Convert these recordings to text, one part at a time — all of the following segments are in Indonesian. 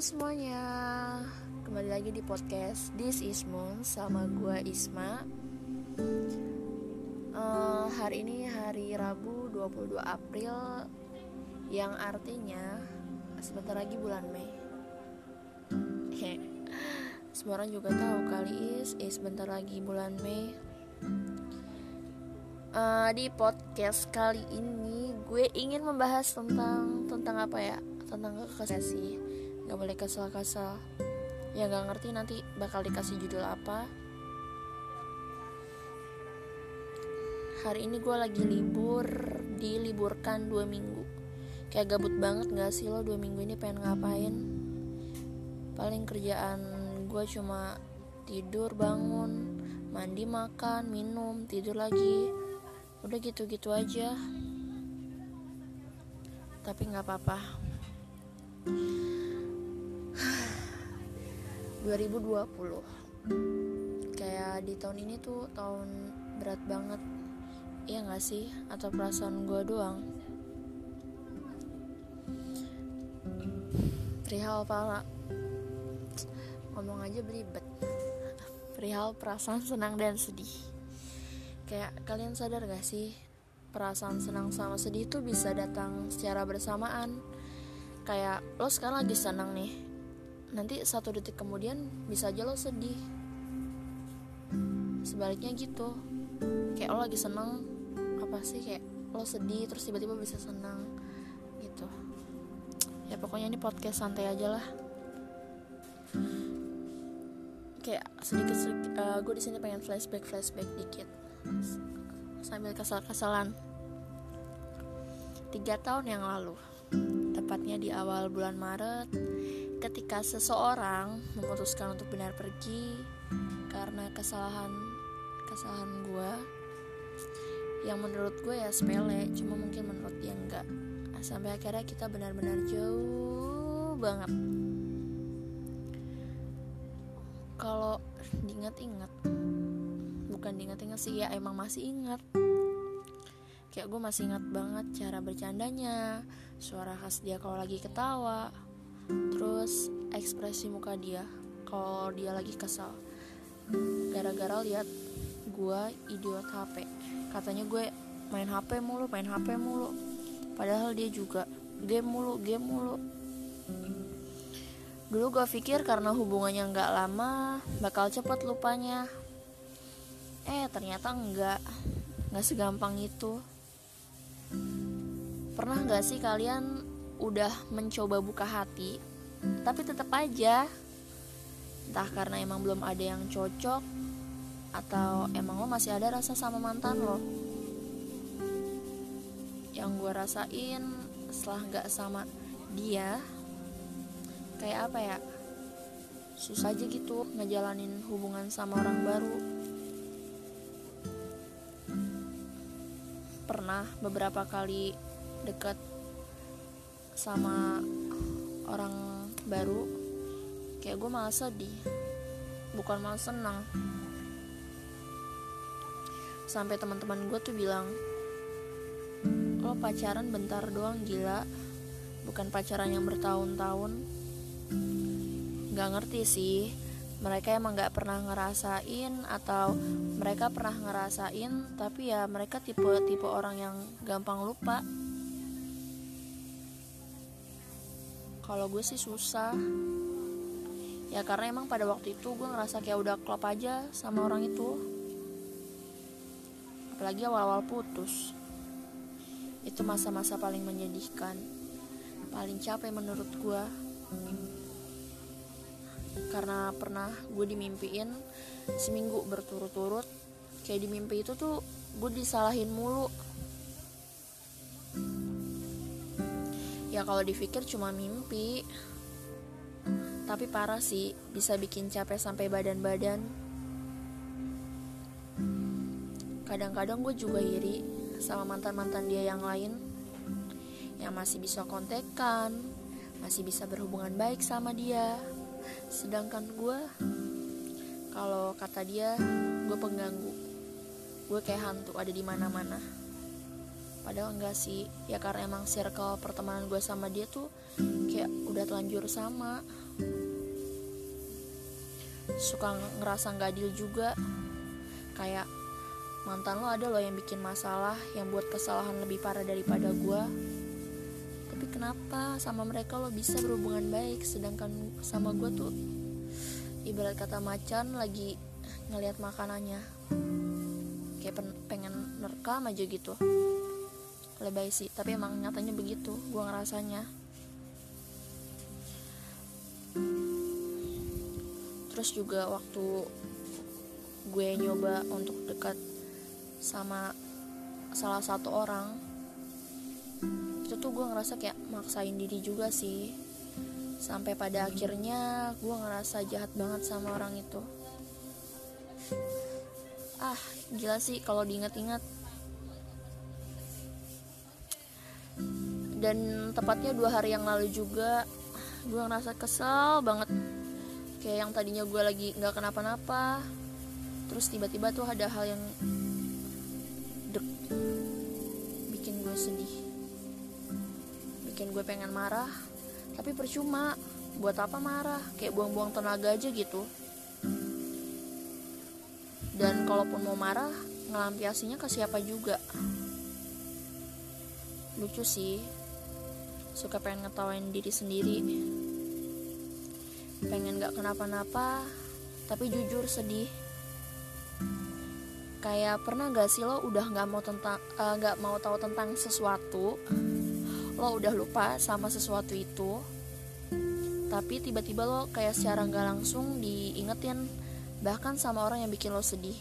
semuanya. Kembali lagi di podcast This is Moon Sama gue Isma. Uh, Hari ini hari Rabu 22 April Yang artinya Sebentar lagi bulan Mei. Semua orang juga tahu kali is Is sebentar lagi bulan Mei. Uh, Di podcast kali ini Gue ingin membahas tentang Tentang apa ya? Tentang kekasih Gak boleh kesal-kesal. Ya gak ngerti nanti bakal dikasih judul apa. Hari ini gue lagi libur Diliburkan dua minggu. Kayak gabut banget gak sih lo dua minggu ini pengen ngapain? Paling kerjaan gue cuma tidur bangun Mandi makan minum tidur lagi. Udah gitu-gitu aja. Tapi gak apa-apa 2020 kayak di tahun ini tuh tahun berat banget. Iya gak sih? Atau perasaan gue doang? Perihal para ngomong aja belibet perihal perasaan senang dan sedih. Kayak kalian sadar gak sih? Perasaan senang sama sedih tuh bisa datang secara bersamaan. Kayak lo sekarang lagi senang nih nanti satu detik kemudian bisa aja lo sedih. Sebaliknya gitu. Kayak lo lagi seneng apa sih? Kayak lo sedih terus tiba-tiba bisa senang gitu. Ya pokoknya ini podcast santai aja lah. Kayak sedikit sedikit uh, gue di sini pengen flashback flashback dikit. Sambil kesal-kesalan. Tiga tahun yang lalu tepatnya di awal bulan Maret ketika seseorang memutuskan untuk benar pergi karena kesalahan kesalahan gue yang menurut gue ya sepele cuma mungkin menurut dia enggak. Nah, sampai akhirnya kita benar-benar jauh banget. Kalau diingat-ingat bukan diingat-ingat sih ya emang masih ingat. Kayak gue masih ingat banget cara bercandanya suara khas dia kalau lagi ketawa terus ekspresi muka dia kalau dia lagi kesal. Gara-gara lihat gue idiot HP katanya gue main HP mulu main HP mulu. Padahal dia juga game mulu game mulu. Dulu gue pikir karena hubungannya nggak lama bakal cepet lupanya. Eh ternyata enggak nggak segampang itu. Pernah nggak sih kalian udah mencoba buka hati tapi tetap aja. Entah karena emang belum ada yang cocok atau emang lo masih ada rasa sama mantan lo. Yang gue rasain setelah nggak sama dia kayak apa ya? Susah aja gitu ngejalanin hubungan sama orang baru. Pernah beberapa kali deket sama orang baru kayak gue malah sedih. Bukan malah senang. Sampai teman-teman gue tuh bilang lo pacaran bentar doang gila. Bukan pacaran yang bertahun-tahun. Gak ngerti sih mereka emang gak pernah ngerasain atau mereka pernah ngerasain tapi ya mereka tipe tipe orang yang gampang lupa kalau gue sih susah. Ya karena emang pada waktu itu gue ngerasa kayak udah klop aja sama orang itu. Apalagi awal-awal putus. Itu masa-masa paling menyedihkan. Paling capek menurut gue. Karena pernah gue dimimpiin seminggu berturut-turut. Kayak di mimpi itu tuh gue disalahin mulu ya kalau dipikir cuma mimpi. Tapi parah sih bisa bikin capek sampai badan-badan. Kadang-kadang gue juga iri sama mantan-mantan dia yang lain yang masih bisa kontekan masih bisa berhubungan baik sama dia. Sedangkan gue kalau kata dia gue pengganggu. Gue kayak hantu ada di mana-mana padahal enggak sih. Ya karena emang circle pertemanan gue sama dia tuh kayak udah telanjur sama. Suka ngerasa nggak adil juga. Kayak mantan lo ada lo yang bikin masalah yang buat kesalahan lebih parah daripada gue tapi kenapa sama mereka lo bisa berhubungan baik sedangkan sama gue tuh ibarat kata macan lagi ngelihat makanannya. Kayak pengen nerekam aja gitu lebay sih tapi emang nyatanya begitu gue ngerasanya. Terus juga waktu gue nyoba untuk dekat sama salah satu orang itu tuh gue ngerasa kayak maksain diri juga sih. Sampai pada akhirnya gue ngerasa jahat banget sama orang itu. Ah gila sih kalau diingat-ingat dan tepatnya dua hari yang lalu juga gue ngerasa kesel banget. Kayak yang tadinya gue lagi nggak kenapa-napa terus tiba-tiba tuh ada hal yang dek bikin gue sedih. Bikin gue pengen marah tapi percuma. Buat apa marah? Kayak buang-buang tenaga aja gitu. Dan kalaupun mau marah ngelampiasinya ke siapa juga? Lucu sih suka pengen ngetawain diri sendiri. Pengen gak kenapa-napa tapi jujur sedih. Kayak pernah gak sih lo udah gak mau tentang uh, gak mau tahu tentang sesuatu? Lo udah lupa sama sesuatu itu tapi tiba-tiba lo kayak secara gak langsung diingetin bahkan sama orang yang bikin lo sedih.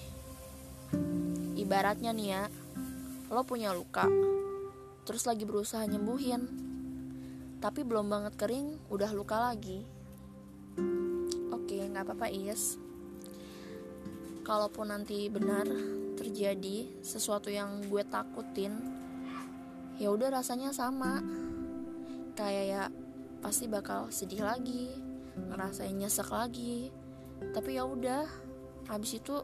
Ibaratnya nih ya, lo punya luka, terus lagi berusaha nyembuhin, tapi belum banget kering, udah luka lagi. Oke, nggak apa-apa Is. Kalaupun nanti benar terjadi sesuatu yang gue takutin, ya udah rasanya sama. Kayak ya pasti bakal sedih lagi, ngerasain nyesek lagi, tapi ya udah habis itu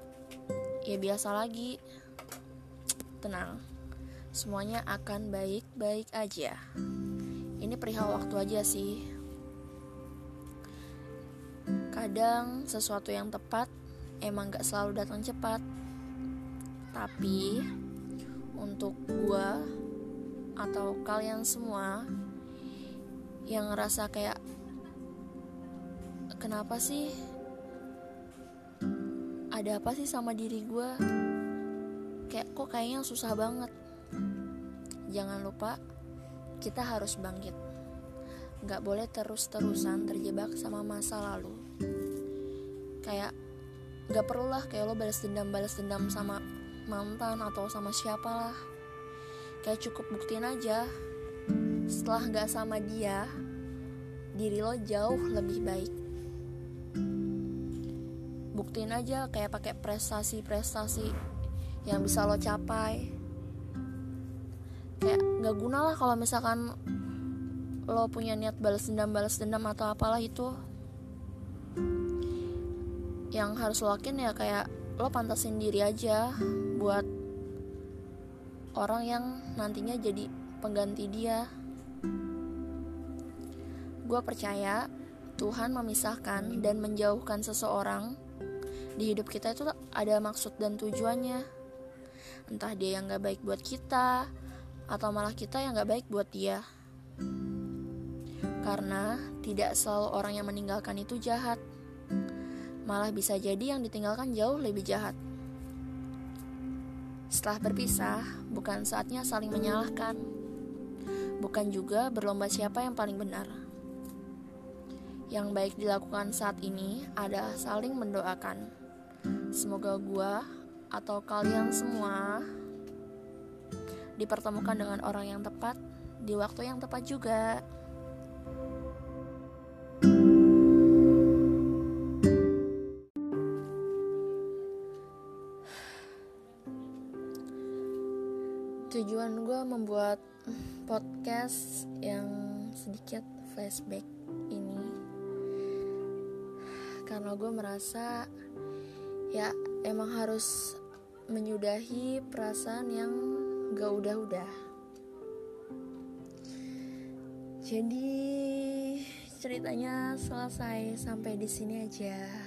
ya biasa lagi tenang semuanya akan baik-baik aja ini perihal waktu aja sih. Kadang sesuatu yang tepat emang gak selalu datang cepat. Tapi untuk gua atau kalian semua yang ngerasa kayak kenapa sih? Ada apa sih sama diri gue kayak kok kayaknya susah banget. Jangan lupa kita harus bangkit. Nggak boleh terus-terusan terjebak sama masa lalu. Kayak nggak lah kayak lo balas dendam balas dendam sama mantan atau sama siapa lah kayak cukup buktiin aja setelah nggak sama dia diri lo jauh lebih baik. Buktiin aja kayak pakai prestasi-prestasi yang bisa lo capai kayak nggak guna lah kalau misalkan lo punya niat balas dendam balas dendam atau apalah itu. Yang harus lo lakuin ya kayak lo pantasin diri aja buat orang yang nantinya jadi pengganti dia. Gue percaya Tuhan memisahkan dan menjauhkan seseorang di hidup kita itu ada maksud dan tujuannya. Entah dia yang gak baik buat kita atau malah kita yang gak baik buat dia. Karena tidak selalu orang yang meninggalkan itu jahat. Malah bisa jadi yang ditinggalkan jauh lebih jahat. Setelah berpisah bukan saatnya saling menyalahkan. Bukan juga berlomba siapa yang paling benar. Yang baik dilakukan saat ini adalah saling mendoakan. Semoga gua atau kalian semua dipertemukan dengan orang yang tepat di waktu yang tepat juga. Tujuan gue membuat podcast yang sedikit flashback ini karena gue merasa ya emang harus menyudahi perasaan yang gak udah-udah. Jadi ceritanya selesai sampai di sini aja.